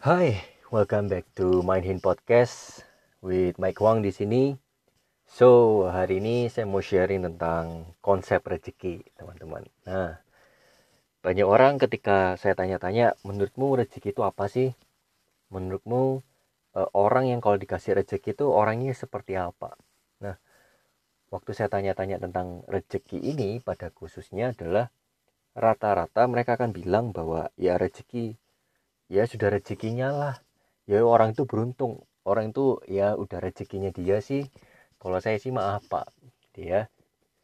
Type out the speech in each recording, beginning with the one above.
Hai, welcome back to Mindhin Podcast with Mike Wang di sini. So, hari ini saya mau sharing tentang konsep rezeki, teman-teman. Nah, banyak orang ketika saya tanya-tanya, menurutmu rezeki itu apa sih? Menurutmu eh, orang yang kalau dikasih rezeki itu orangnya seperti apa? Nah, waktu saya tanya-tanya tentang rezeki ini pada khususnya adalah rata-rata mereka akan bilang bahwa ya rezeki ya sudah rezekinya lah. Ya orang itu beruntung. Orang itu ya udah rezekinya dia sih. Kalau saya sih maaf pak. Dia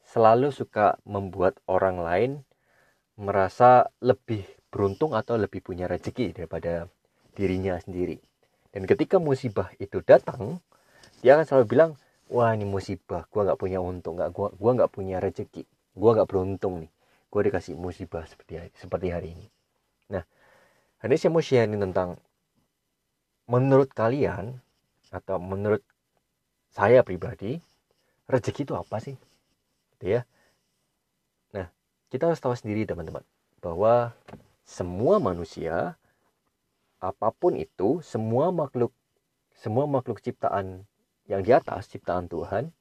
selalu suka membuat orang lain merasa lebih beruntung atau lebih punya rezeki daripada dirinya sendiri. Dan ketika musibah itu datang dia akan selalu bilang wah ini musibah. Gua nggak punya untung. Nggak gua gua nggak punya rezeki. Gua nggak beruntung nih. Gua dikasih musibah seperti seperti hari ini. Nah Hari ini saya mau sharing tentang menurut kalian atau menurut saya pribadi rezeki itu apa sih? Gitu ya. Nah, kita harus tahu sendiri teman-teman bahwa semua manusia apa pun itu, semua makhluk semua makhluk ciptaan yang di atas ciptaan Tuhan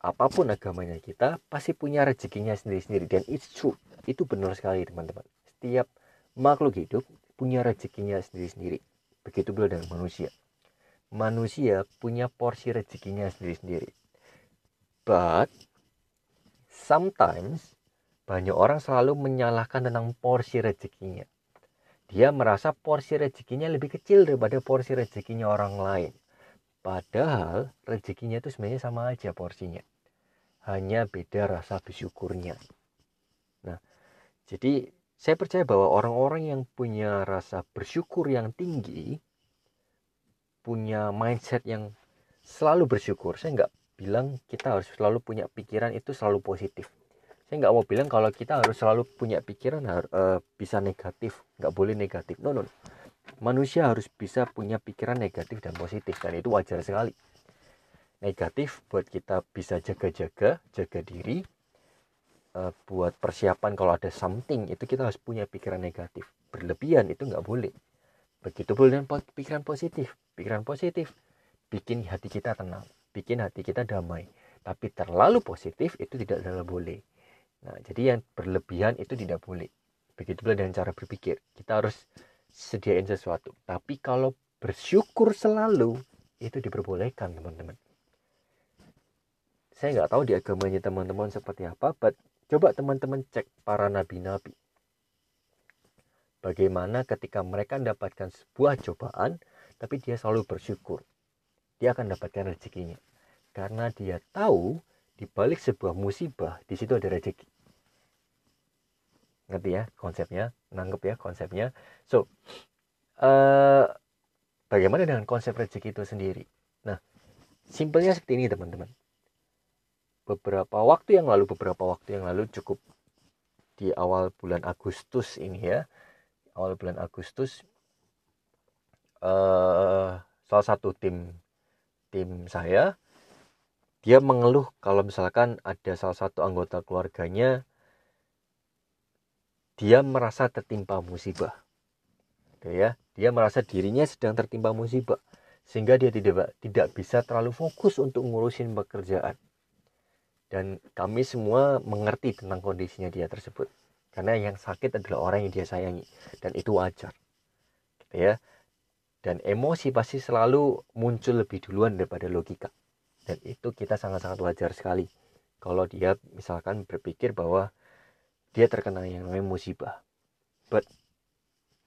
apa pun agamanya kita pasti punya rezekinya sendiri-sendiri dan it's true itu benar sekali teman-teman setiap makhluk hidup punya rezekinya sendiri-sendiri. Begitu pula dengan manusia. Manusia punya porsi rezekinya sendiri-sendiri. But sometimes banyak orang selalu menyalahkan tentang porsi rezekinya. Dia merasa porsi rezekinya lebih kecil daripada porsi rezekinya orang lain. Padahal rezekinya itu sebenarnya sama aja porsinya. Hanya beda rasa bersyukurnya. Nah, jadi saya percaya bahwa orang-orang yang punya rasa bersyukur yang tinggi, punya mindset yang selalu bersyukur. Saya nggak bilang kita harus selalu punya pikiran itu selalu positif. Saya nggak mau bilang kalau kita harus selalu punya pikiran harus uh, bisa negatif, nggak boleh negatif. No, no. Manusia harus bisa punya pikiran negatif dan positif dan itu wajar sekali. Negatif buat kita bisa jaga-jaga, jaga diri, uh, buat persiapan kalau ada something itu kita harus punya pikiran negatif. Berlebihan itu nggak boleh. Begitu pula dengan pikiran positif. Pikiran positif bikin hati kita tenang bikin hati kita damai. Tapi terlalu positif itu tidak terlalu boleh. Nah jadi yang berlebihan itu tidak boleh. Begitu pula dengan cara berpikir. Kita harus sediain sesuatu. Tapi kalau bersyukur selalu itu diperbolehkan teman-teman. Saya nggak tahu di agamanya teman-teman seperti apa but Coba teman-teman cek para nabi-nabi. Bagaimana ketika mereka mendapatkan sebuah cobaan, tapi dia selalu bersyukur. Dia akan dapatkan rezekinya. Karena dia tahu di balik sebuah musibah, di situ ada rezeki. Ngerti ya konsepnya? Nangkep ya konsepnya? So, uh, bagaimana dengan konsep rezeki itu sendiri? Nah, simpelnya seperti ini teman-teman beberapa waktu yang lalu beberapa waktu yang lalu cukup di awal bulan Agustus ini ya. Awal bulan Agustus uh, salah satu tim tim saya dia mengeluh kalau misalkan ada salah satu anggota keluarganya dia merasa tertimpa musibah. Gitu ya. Dia merasa dirinya sedang tertimpa musibah sehingga dia tidak tidak bisa terlalu fokus untuk ngurusin pekerjaan dan kami semua mengerti tentang kondisinya dia tersebut. Karena yang sakit adalah orang yang dia sayangi. Dan itu wajar. Gitu ya. Dan emosi pasti selalu muncul lebih duluan daripada logika. Dan itu kita sangat-sangat wajar sekali. Kalau dia misalkan berpikir bahwa dia terkena yang namanya musibah. But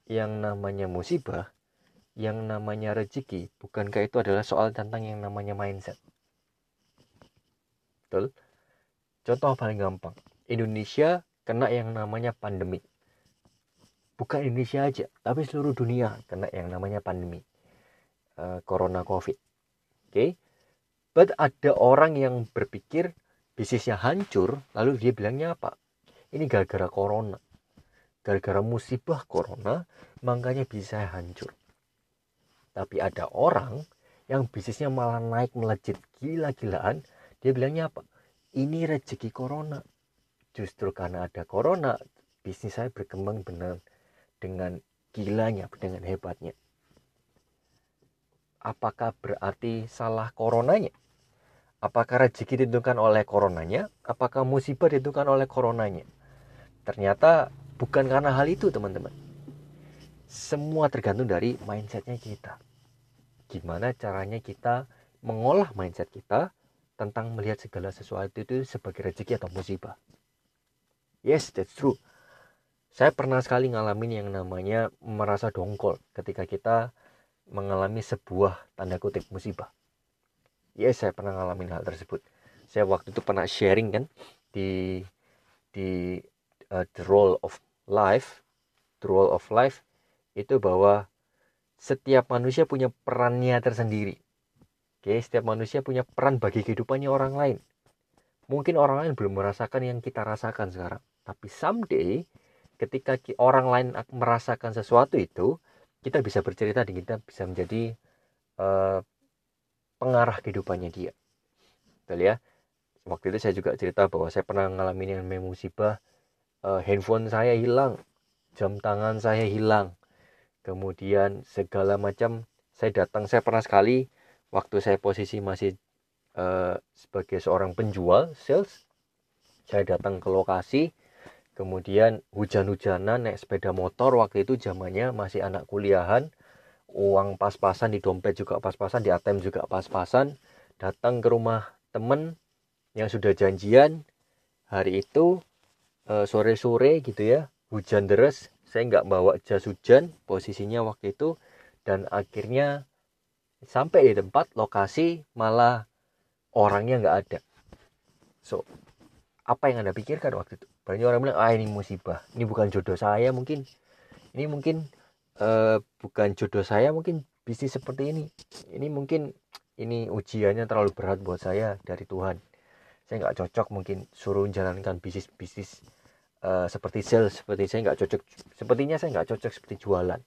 yang namanya musibah yang namanya rezeki bukankah itu adalah soal tentang yang namanya mindset? Betul Contoh paling gampang, Indonesia kena yang namanya pandemi. Bukan Indonesia aja, tapi seluruh dunia kena yang namanya pandemi. Uh, corona COVID. Oke. Okay? But ada orang yang berpikir bisnisnya hancur, lalu dia bilangnya apa? Ini gara-gara corona. Gara-gara musibah corona, makanya bisa hancur. Tapi ada orang yang bisnisnya malah naik melejit gila-gilaan, dia bilangnya apa? Ini rezeki corona justru karena ada corona bisnis saya berkembang benar dengan gilanya dengan hebatnya apakah berarti salah coronanya? Apakah rezeki ditentukan oleh coronanya? Apakah musibah ditentukan oleh coronanya? Ternyata bukan karena hal itu teman-teman. Semua tergantung dari mindsetnya kita. Gimana caranya kita mengolah mindset kita tentang melihat segala sesuatu itu sebagai rezeki atau musibah. Yes, that's true. Saya pernah sekali ngalamin yang namanya merasa dongkol ketika kita mengalami sebuah tanda kutip musibah yes saya pernah ngalamin hal tersebut saya waktu itu pernah sharing kan di di uh, the role of life the role of life itu bahwa setiap manusia punya perannya tersendiri oke setiap manusia punya peran bagi kehidupannya orang lain. Mungkin orang lain belum merasakan yang kita rasakan sekarang. Tapi someday ketika orang lain merasakan sesuatu itu kita bisa bercerita dan kita bisa menjadi uh, pengarah kehidupannya dia. Betul ya? Waktu itu saya juga cerita bahwa saya pernah ngalamin yang musibah uh, handphone saya hilang jam tangan saya hilang. Kemudian segala macam saya datang saya pernah sekali waktu saya posisi masih uh, sebagai seorang penjual sales saya datang ke lokasi kemudian hujan-hujanan naik sepeda motor waktu itu zamannya masih anak kuliahan uang pas-pasan di dompet juga pas-pasan di ATM juga pas-pasan datang ke rumah temen yang sudah janjian hari itu eh, sore-sore gitu ya hujan deras saya nggak bawa jas hujan posisinya waktu itu dan akhirnya sampai di tempat lokasi malah orangnya nggak ada. So apa yang anda pikirkan waktu itu? Banyak orang bilang ah ini musibah. Ini bukan jodoh saya mungkin. Ini mungkin uh, bukan jodoh saya mungkin bisnis seperti ini. Ini mungkin ini ujiannya terlalu berat buat saya dari Tuhan. Saya nggak cocok mungkin suruh menjalankan bisnis bisnis uh, seperti sales seperti saya nggak cocok. Sepertinya saya nggak cocok seperti jualan.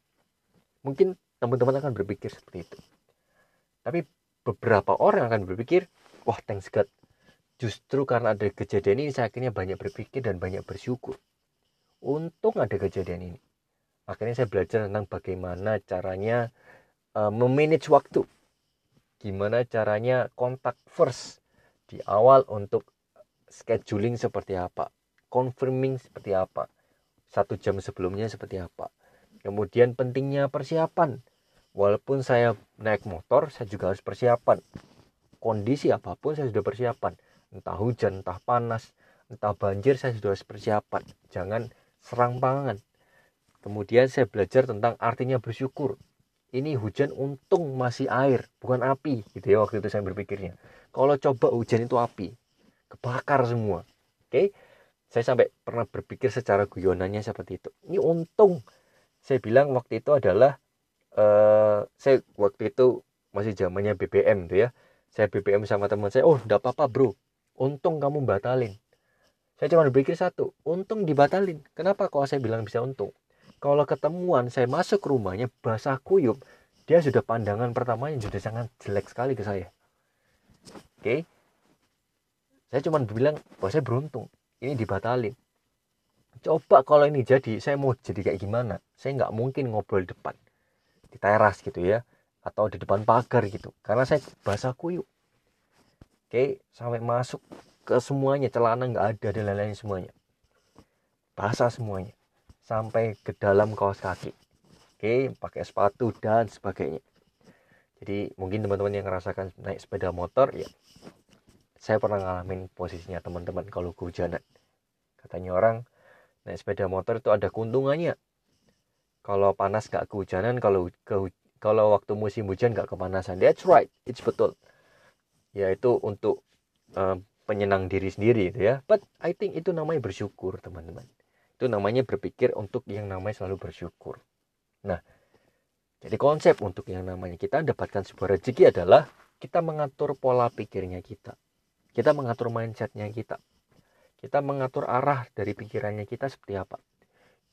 Mungkin teman-teman akan berpikir seperti itu tapi beberapa orang akan berpikir wah thanks God. Justru karena ada kejadian ini saya akhirnya banyak berpikir dan banyak bersyukur. Untung ada kejadian ini. Akhirnya saya belajar tentang bagaimana caranya uh, memanage waktu. Gimana caranya kontak first di awal untuk scheduling seperti apa confirming seperti apa satu jam sebelumnya seperti apa. Kemudian pentingnya persiapan walaupun saya naik motor saya juga harus persiapan kondisi apa pun saya sudah persiapan entah hujan entah panas entah banjir saya sudah harus persiapan jangan serang pangan Kemudian saya belajar tentang artinya bersyukur. Ini hujan untung masih air, bukan api. Gitu ya waktu itu saya berpikirnya. Kalau coba hujan itu api, kebakar semua. Oke, saya sampai pernah berpikir secara guyonannya seperti itu. Ini untung. Saya bilang waktu itu adalah uh, saya waktu itu masih zamannya BBM tuh ya. Saya BBM sama teman saya, oh enggak apa-apa bro, untung kamu batalin. Saya cuma berpikir satu, untung dibatalin. Kenapa kalau saya bilang bisa untung? kalau ketemuan saya masuk rumahnya basah kuyup dia sudah pandangan pertamanya sudah sangat jelek sekali ke saya oke okay? saya cuma bilang bahwa saya beruntung ini dibatalin coba kalau ini jadi saya mau jadi kayak gimana saya nggak mungkin ngobrol depan di teras gitu ya atau di depan pagar gitu. Karena saya basah kuyup oke sampai masuk ke semuanya celana nggak ada dan lain-lain semuanya. Basah semuanya. Sampai ke dalam kaos kaki. Oke pakai sepatu dan sebagainya. Jadi mungkin teman-teman yang merasakan naik sepeda motor ya saya pernah ngalamin posisinya teman-teman kalau kehujanan. Katanya orang naik sepeda motor itu ada keuntungannya kalau panas gak kehujanan kalau ke kalau waktu musim hujan gak kepanasan. That's right it's betul. Yaitu untuk uh, penyenang diri sendiri itu ya. But I think itu namanya bersyukur teman-teman. Itu namanya berpikir untuk yang namanya selalu bersyukur. Nah jadi konsep untuk yang namanya kita dapatkan sebuah rezeki adalah kita mengatur pola pikirnya kita. Kita mengatur mindsetnya kita. Kita mengatur arah dari pikirannya kita seperti apa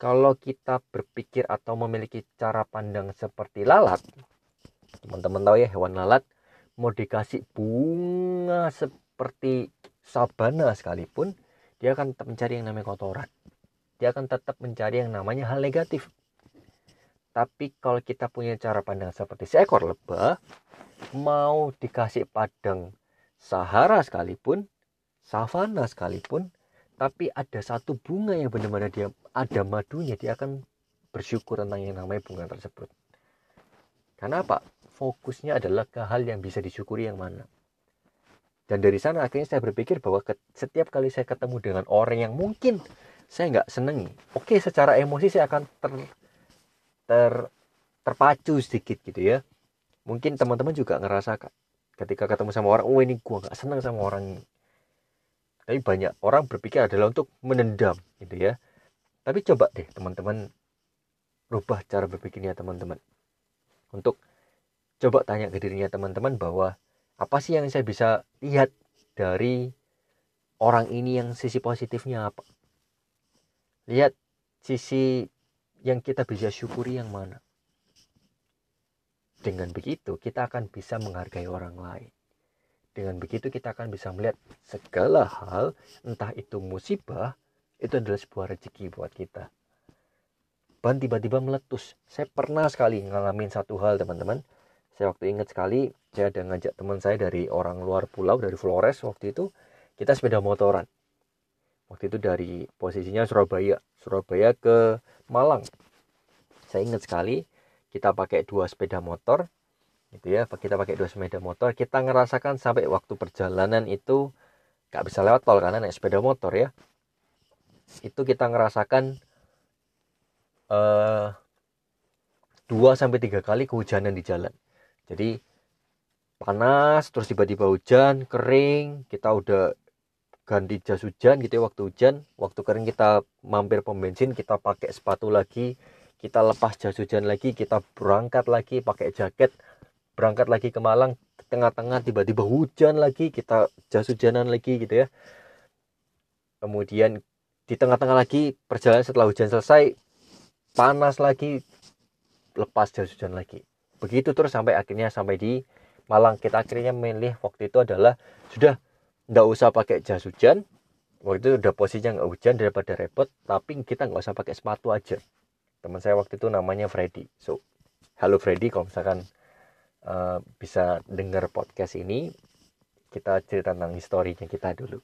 kalau kita berpikir atau memiliki cara pandang seperti lalat teman-teman tahu ya hewan lalat mau dikasih bunga seperti sabana sekalipun dia akan mencari yang namanya kotoran dia akan tetap mencari yang namanya hal negatif. Tapi kalau kita punya cara pandang seperti seekor lebah, mau dikasih padang Sahara sekalipun, savana sekalipun, tapi ada satu bunga yang benar-benar dia ada madunya, dia akan bersyukur tentang yang namanya bunga tersebut. Karena apa? Fokusnya adalah ke hal yang bisa disyukuri yang mana. Dan dari sana akhirnya saya berpikir bahwa setiap kali saya ketemu dengan orang yang mungkin saya nggak senengi, oke secara emosi saya akan ter, ter terpacu sedikit gitu ya mungkin teman-teman juga ngerasa ketika ketemu sama orang oh ini gua nggak senang sama orang ini tapi banyak orang berpikir adalah untuk menendam gitu ya. Tapi coba deh teman-teman rubah cara berpikirnya teman-teman. Untuk coba tanya ke dirinya teman-teman bahwa apa sih yang saya bisa lihat dari orang ini yang sisi positifnya apa? Lihat sisi yang kita bisa syukuri yang mana? Dengan begitu, kita akan bisa menghargai orang lain. Dengan begitu, kita akan bisa melihat segala hal, entah itu musibah, itu adalah sebuah rezeki buat kita. Ban tiba-tiba meletus. Saya pernah sekali ngalamin satu hal, teman-teman. Saya waktu ingat sekali, saya ada ngajak teman saya dari orang luar pulau, dari Flores waktu itu, kita sepeda motoran. Waktu itu dari posisinya Surabaya, Surabaya ke Malang. Saya ingat sekali, kita pakai dua sepeda motor gitu ya kita pakai dua sepeda motor kita ngerasakan sampai waktu perjalanan itu nggak bisa lewat tol karena naik sepeda motor ya. Itu kita ngerasakan uh, dua sampai tiga kali kehujanan di jalan. Jadi panas terus tiba-tiba hujan kering kita udah ganti jas hujan gitu ya waktu hujan. Waktu kering kita mampir pom bensin kita pakai sepatu lagi kita lepas jas hujan lagi kita berangkat lagi pakai jaket berangkat lagi ke Malang tengah-tengah tiba-tiba hujan lagi kita jas hujanan lagi gitu ya. Kemudian di tengah-tengah lagi perjalanan setelah hujan selesai panas lagi lepas jas hujan lagi. Begitu terus sampai akhirnya sampai di Malang. Kita akhirnya memilih waktu itu adalah sudah nggak usah pakai jas hujan. Waktu itu udah posisinya nggak hujan daripada repot tapi kita nggak usah pakai sepatu aja. Teman saya waktu itu namanya Freddy. So halo Freddy kalau misalkan uh, bisa dengar podcast ini kita cerita tentang historinya kita dulu.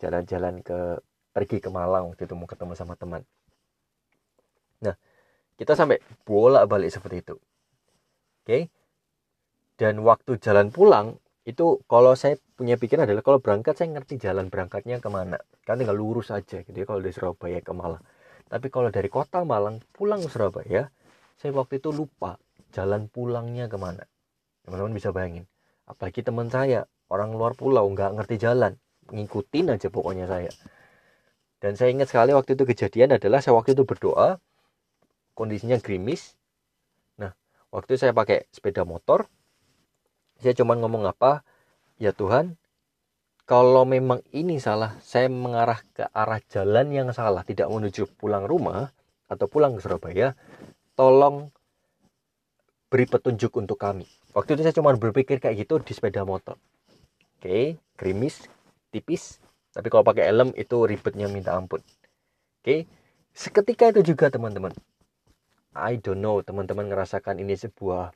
Jalan-jalan ke pergi ke Malang waktu itu mau ketemu sama teman. Nah kita sampai bola balik seperti itu. Oke? Okay? dan waktu jalan pulang itu kalau saya punya pikiran adalah kalau berangkat saya ngerti jalan berangkatnya ke mana. Kan tinggal lurus aja gitu ya kalau dari Surabaya ke Malang. Tapi kalau dari kota Malang pulang ke Surabaya, saya waktu itu lupa jalan pulangnya ke mana. Teman-teman bisa bayangin. Apalagi teman saya, orang luar pulau, nggak ngerti jalan. Ngikutin aja pokoknya saya. Dan saya ingat sekali waktu itu kejadian adalah saya waktu itu berdoa, kondisinya gerimis. Nah, waktu itu saya pakai sepeda motor, saya cuma ngomong apa, ya Tuhan, kalau memang ini salah, saya mengarah ke arah jalan yang salah, tidak menuju pulang rumah atau pulang ke Surabaya, tolong beri petunjuk untuk kami. Waktu itu saya cuma berpikir kayak gitu di sepeda motor. Oke, gerimis, tipis, tapi kalau pakai helm itu ribetnya minta ampun. Oke, seketika itu juga teman-teman. I don't know teman-teman ngerasakan ini sebuah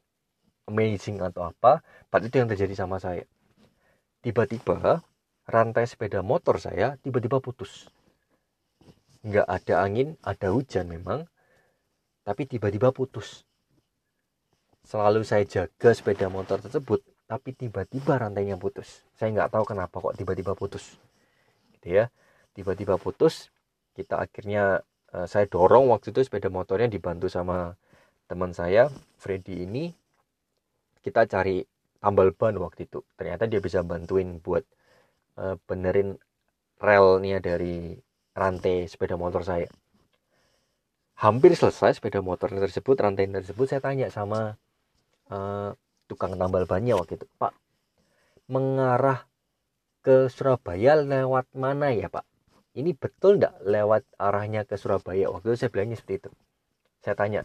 amazing atau apa, pada itu yang terjadi sama saya. Tiba-tiba rantai sepeda motor saya tiba-tiba putus. Nggak ada angin, ada hujan memang, tapi tiba-tiba putus. Selalu saya jaga sepeda motor tersebut, tapi tiba-tiba rantainya putus. Saya nggak tahu kenapa kok tiba-tiba putus. Gitu ya, tiba-tiba putus. Kita akhirnya uh, saya dorong waktu itu sepeda motornya dibantu sama teman saya, Freddy ini. Kita cari tambal ban waktu itu. Ternyata dia bisa bantuin buat uh, benerin relnya dari rantai sepeda motor saya hampir selesai sepeda motor tersebut rantai tersebut saya tanya sama uh, tukang tambal bannya waktu itu pak. Mengarah ke Surabaya lewat mana ya pak? Ini betul nggak lewat arahnya ke Surabaya? Waktu itu saya bilangnya seperti itu. Saya tanya.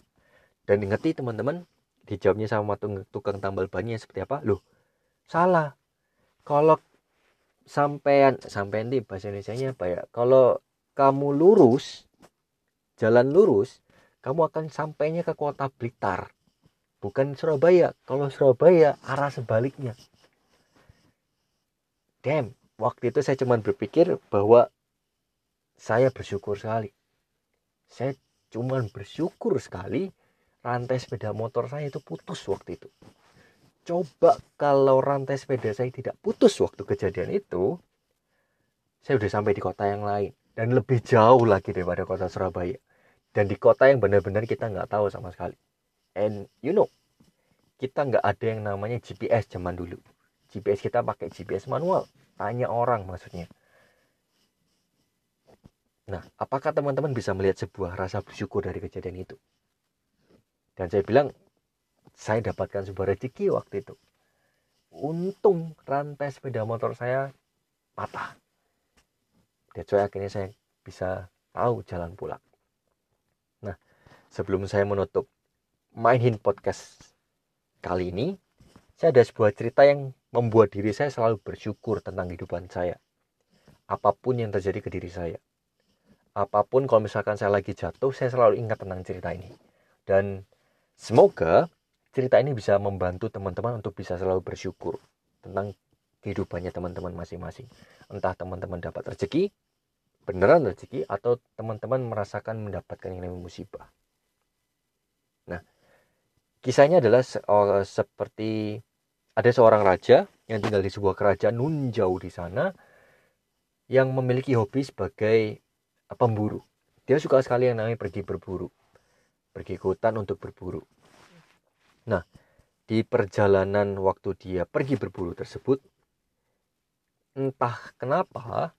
Dan ngerti teman-teman dijawabnya sama tukang tambal bannya seperti apa? Loh salah. Kalau sampean sampean di bahasa Indonesia nya apa ya? Kalau kamu lurus jalan lurus kamu akan sampainya ke kota Blitar bukan Surabaya. Kalau Surabaya arah sebaliknya. Damn waktu itu saya cuma berpikir bahwa saya bersyukur sekali. Saya cuma bersyukur sekali rantai sepeda motor saya itu putus waktu itu. Coba kalau rantai sepeda saya tidak putus waktu kejadian itu saya udah sampai di kota yang lain. Dan lebih jauh lagi daripada kota Surabaya. Dan di kota yang benar-benar kita nggak tahu sama sekali and you know kita nggak ada yang namanya GPS zaman dulu. GPS kita pakai GPS manual. Tanya orang maksudnya. Nah apakah teman-teman bisa melihat sebuah rasa bersyukur dari kejadian itu? Dan saya bilang saya dapatkan sebuah rezeki waktu itu. Untung rantai sepeda motor saya patah. That's why akhirnya saya bisa tahu jalan pulang. Nah sebelum saya menutup mainin podcast Kali ini, saya ada sebuah cerita yang membuat diri saya selalu bersyukur tentang kehidupan saya. Apa pun yang terjadi ke diri saya. Apa pun kalau misalkan saya lagi jatuh, saya selalu ingat tentang cerita ini. Dan semoga cerita ini bisa membantu teman-teman untuk bisa selalu bersyukur tentang kehidupannya teman-teman masing-masing. Entah teman-teman dapat rezeki, beneran rezeki, atau teman-teman merasakan mendapatkan yang namanya musibah. Kisahnya adalah se oh, seperti ada seorang raja yang tinggal di sebuah kerajaan nun jauh di sana yang memiliki hobi sebagai eh, pemburu. Dia suka sekali yang namanya pergi berburu. Pergi ke hutan untuk berburu. Nah, di perjalanan waktu dia pergi berburu tersebut, entah kenapa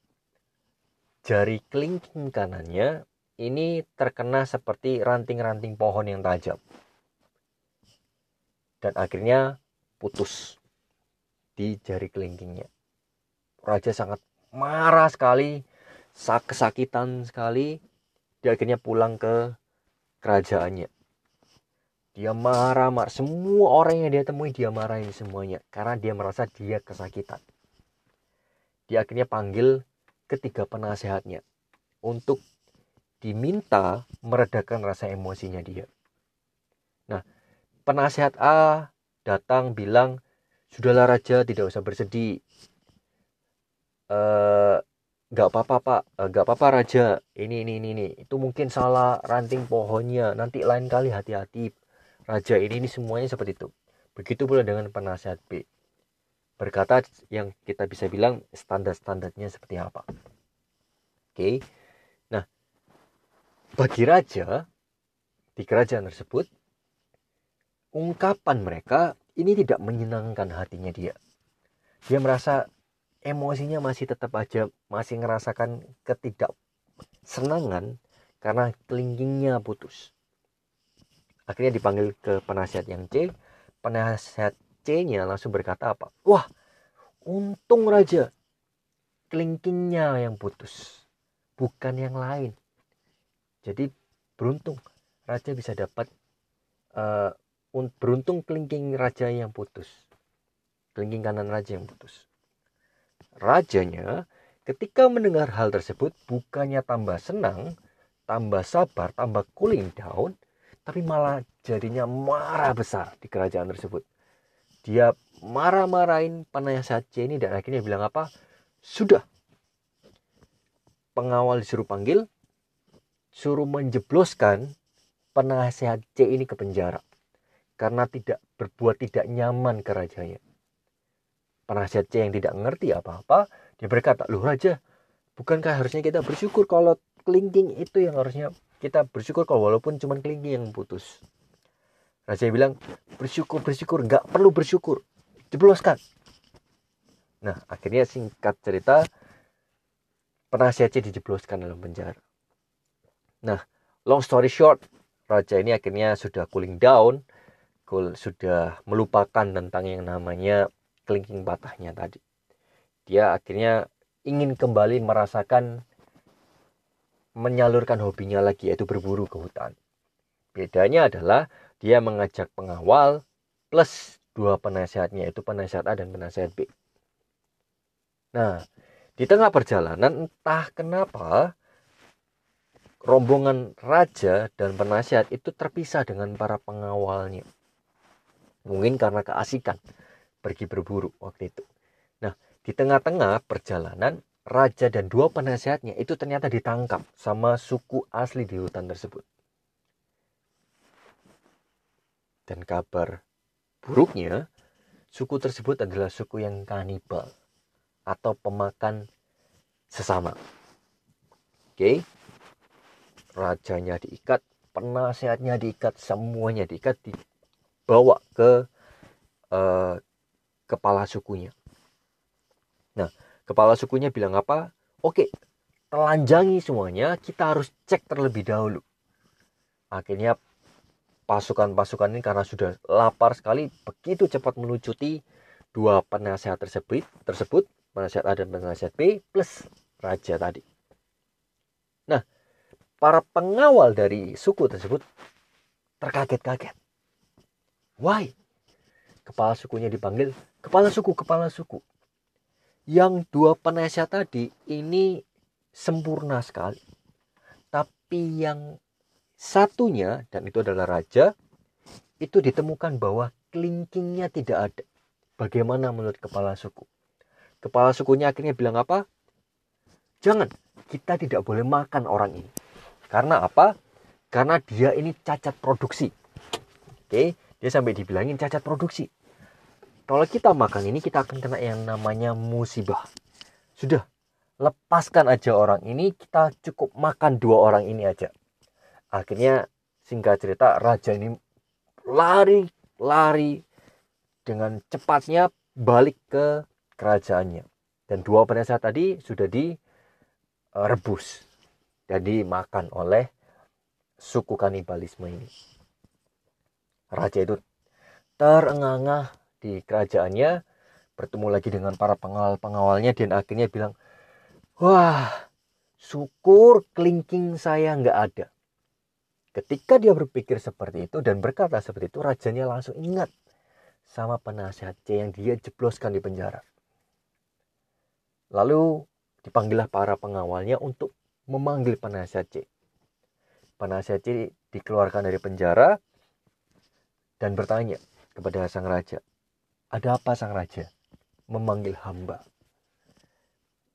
jari kelingking kanannya ini terkena seperti ranting-ranting pohon yang tajam dan akhirnya putus di jari kelingkingnya. Raja sangat marah sekali, kesakitan sekali. Dia akhirnya pulang ke kerajaannya. Dia marah-marah. Semua orang yang dia temui dia marahin semuanya. Karena dia merasa dia kesakitan. Dia akhirnya panggil ketiga penasehatnya. Untuk diminta meredakan rasa emosinya dia. Nah, Penasehat A datang bilang, sudahlah raja tidak usah bersedih. Eh, nggak apa-apa pak, eh, nggak apa-apa raja. Ini ini ini ini. Itu mungkin salah ranting pohonnya. Nanti lain kali hati-hati. Raja ini ini semuanya seperti itu. Begitu pula dengan penasehat B. Berkata yang kita bisa bilang standar-standarnya seperti apa. Oke. Nah, bagi raja di kerajaan tersebut ungkapan mereka ini tidak menyenangkan hatinya dia. Dia merasa emosinya masih tetap aja masih ngerasakan ketidaksenangan karena kelingkingnya putus. Akhirnya dipanggil ke penasihat yang C. Penasihat C-nya langsung berkata apa? Wah, untung raja kelingkingnya yang putus, bukan yang lain. Jadi beruntung raja bisa dapat uh, beruntung kelingking raja yang putus. Kelingking kanan raja yang putus. Rajanya ketika mendengar hal tersebut bukannya tambah senang, tambah sabar, tambah cooling down, tapi malah jadinya marah besar di kerajaan tersebut. Dia marah-marahin penasihat C ini dan akhirnya bilang apa? Sudah. Pengawal disuruh panggil, suruh menjebloskan penasihat C ini ke penjara karena tidak berbuat tidak nyaman ke rajanya. Penasihat C yang tidak mengerti apa-apa, dia berkata, loh raja, bukankah harusnya kita bersyukur kalau kelingking itu yang harusnya kita bersyukur kalau walaupun cuma kelingking yang putus. Raja bilang, bersyukur, bersyukur, nggak perlu bersyukur, jebloskan. Nah, akhirnya singkat cerita, penasihat C dijebloskan dalam penjara. Nah, long story short, raja ini akhirnya sudah cooling down, sudah melupakan tentang yang namanya kelingking patahnya tadi. Dia akhirnya ingin kembali merasakan menyalurkan hobinya lagi yaitu berburu ke hutan. Bedanya adalah dia mengajak pengawal plus dua penasehatnya yaitu penasehat A dan penasehat B. Nah, di tengah perjalanan entah kenapa rombongan raja dan penasehat itu terpisah dengan para pengawalnya Mungkin karena keasikan pergi berburu waktu itu. Nah, di tengah-tengah perjalanan, raja dan dua penasehatnya itu ternyata ditangkap sama suku asli di hutan tersebut. Dan kabar buruknya, suku tersebut adalah suku yang kanibal atau pemakan sesama. Oke. Rajanya diikat, penasehatnya diikat, semuanya diikat, dibawa ke uh, kepala sukunya. Nah, kepala sukunya bilang apa? Oke, telanjangi semuanya, kita harus cek terlebih dahulu. Akhirnya pasukan-pasukan ini karena sudah lapar sekali, begitu cepat melucuti dua penasehat tersebut, tersebut penasehat A dan penasehat B plus raja tadi. Nah, para pengawal dari suku tersebut terkaget-kaget. Why? Kepala sukunya dipanggil, kepala suku, kepala suku. Yang dua penasihat tadi ini sempurna sekali. Tapi yang satunya, dan itu adalah raja, itu ditemukan bahwa kelingkingnya tidak ada. Bagaimana menurut kepala suku? Kepala sukunya akhirnya bilang apa? Jangan, kita tidak boleh makan orang ini. Karena apa? Karena dia ini cacat produksi. Oke, dia sampai dibilangin cacat produksi. Kalau kita makan ini kita akan kena yang namanya musibah. Sudah, lepaskan aja orang ini, kita cukup makan dua orang ini aja. Akhirnya singkat cerita raja ini lari lari dengan cepatnya balik ke kerajaannya. Dan dua penasehat tadi sudah direbus dan dimakan oleh suku kanibalisme ini. Raja itu terengah-engah di kerajaannya bertemu lagi dengan para pengawal-pengawalnya dan akhirnya bilang wah syukur kelingking saya nggak ada. Ketika dia berpikir seperti itu dan berkata seperti itu rajanya langsung ingat sama penasihat C yang dia jebloskan di penjara. Lalu dipanggillah para pengawalnya untuk memanggil penasihat C. Penasihat C dikeluarkan dari penjara dan bertanya kepada sang raja ada apa sang raja? Memanggil hamba.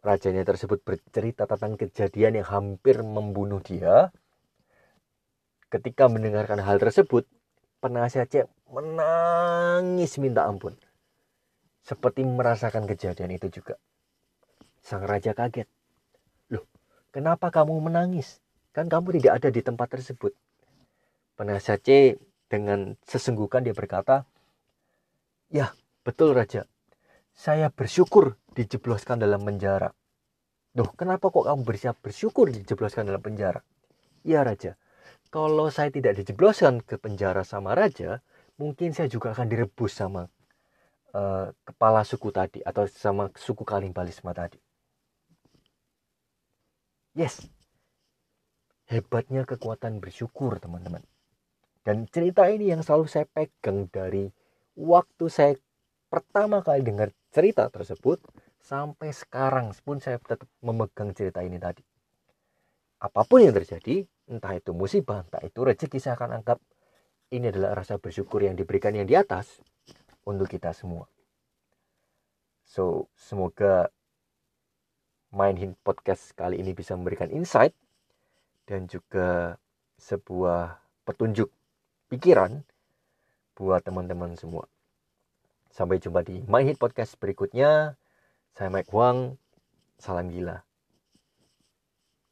Rajanya tersebut bercerita tentang kejadian yang hampir membunuh dia. Ketika mendengarkan hal tersebut, penasihat cek menangis minta ampun. Seperti merasakan kejadian itu juga. Sang raja kaget. Loh, kenapa kamu menangis? Kan kamu tidak ada di tempat tersebut. Penasihat C dengan sesenggukan dia berkata, Ya, Betul Raja, saya bersyukur dijebloskan dalam penjara. Duh, kenapa kok kamu bersiap bersyukur dijebloskan dalam penjara? Ya Raja, kalau saya tidak dijebloskan ke penjara sama Raja, mungkin saya juga akan direbus sama uh, kepala suku tadi atau sama suku Kalimbalisma tadi. Yes, hebatnya kekuatan bersyukur teman-teman. Dan cerita ini yang selalu saya pegang dari waktu saya pertama kali dengar cerita tersebut sampai sekarang pun saya tetap memegang cerita ini tadi. Apa pun yang terjadi, entah itu musibah, entah itu rezeki, saya akan anggap ini adalah rasa bersyukur yang diberikan yang di atas untuk kita semua. So, semoga Main Podcast kali ini bisa memberikan insight dan juga sebuah petunjuk pikiran buat teman-teman semua. Sampai jumpa di My Hit Podcast berikutnya. Saya Mike Huang. Salam gila.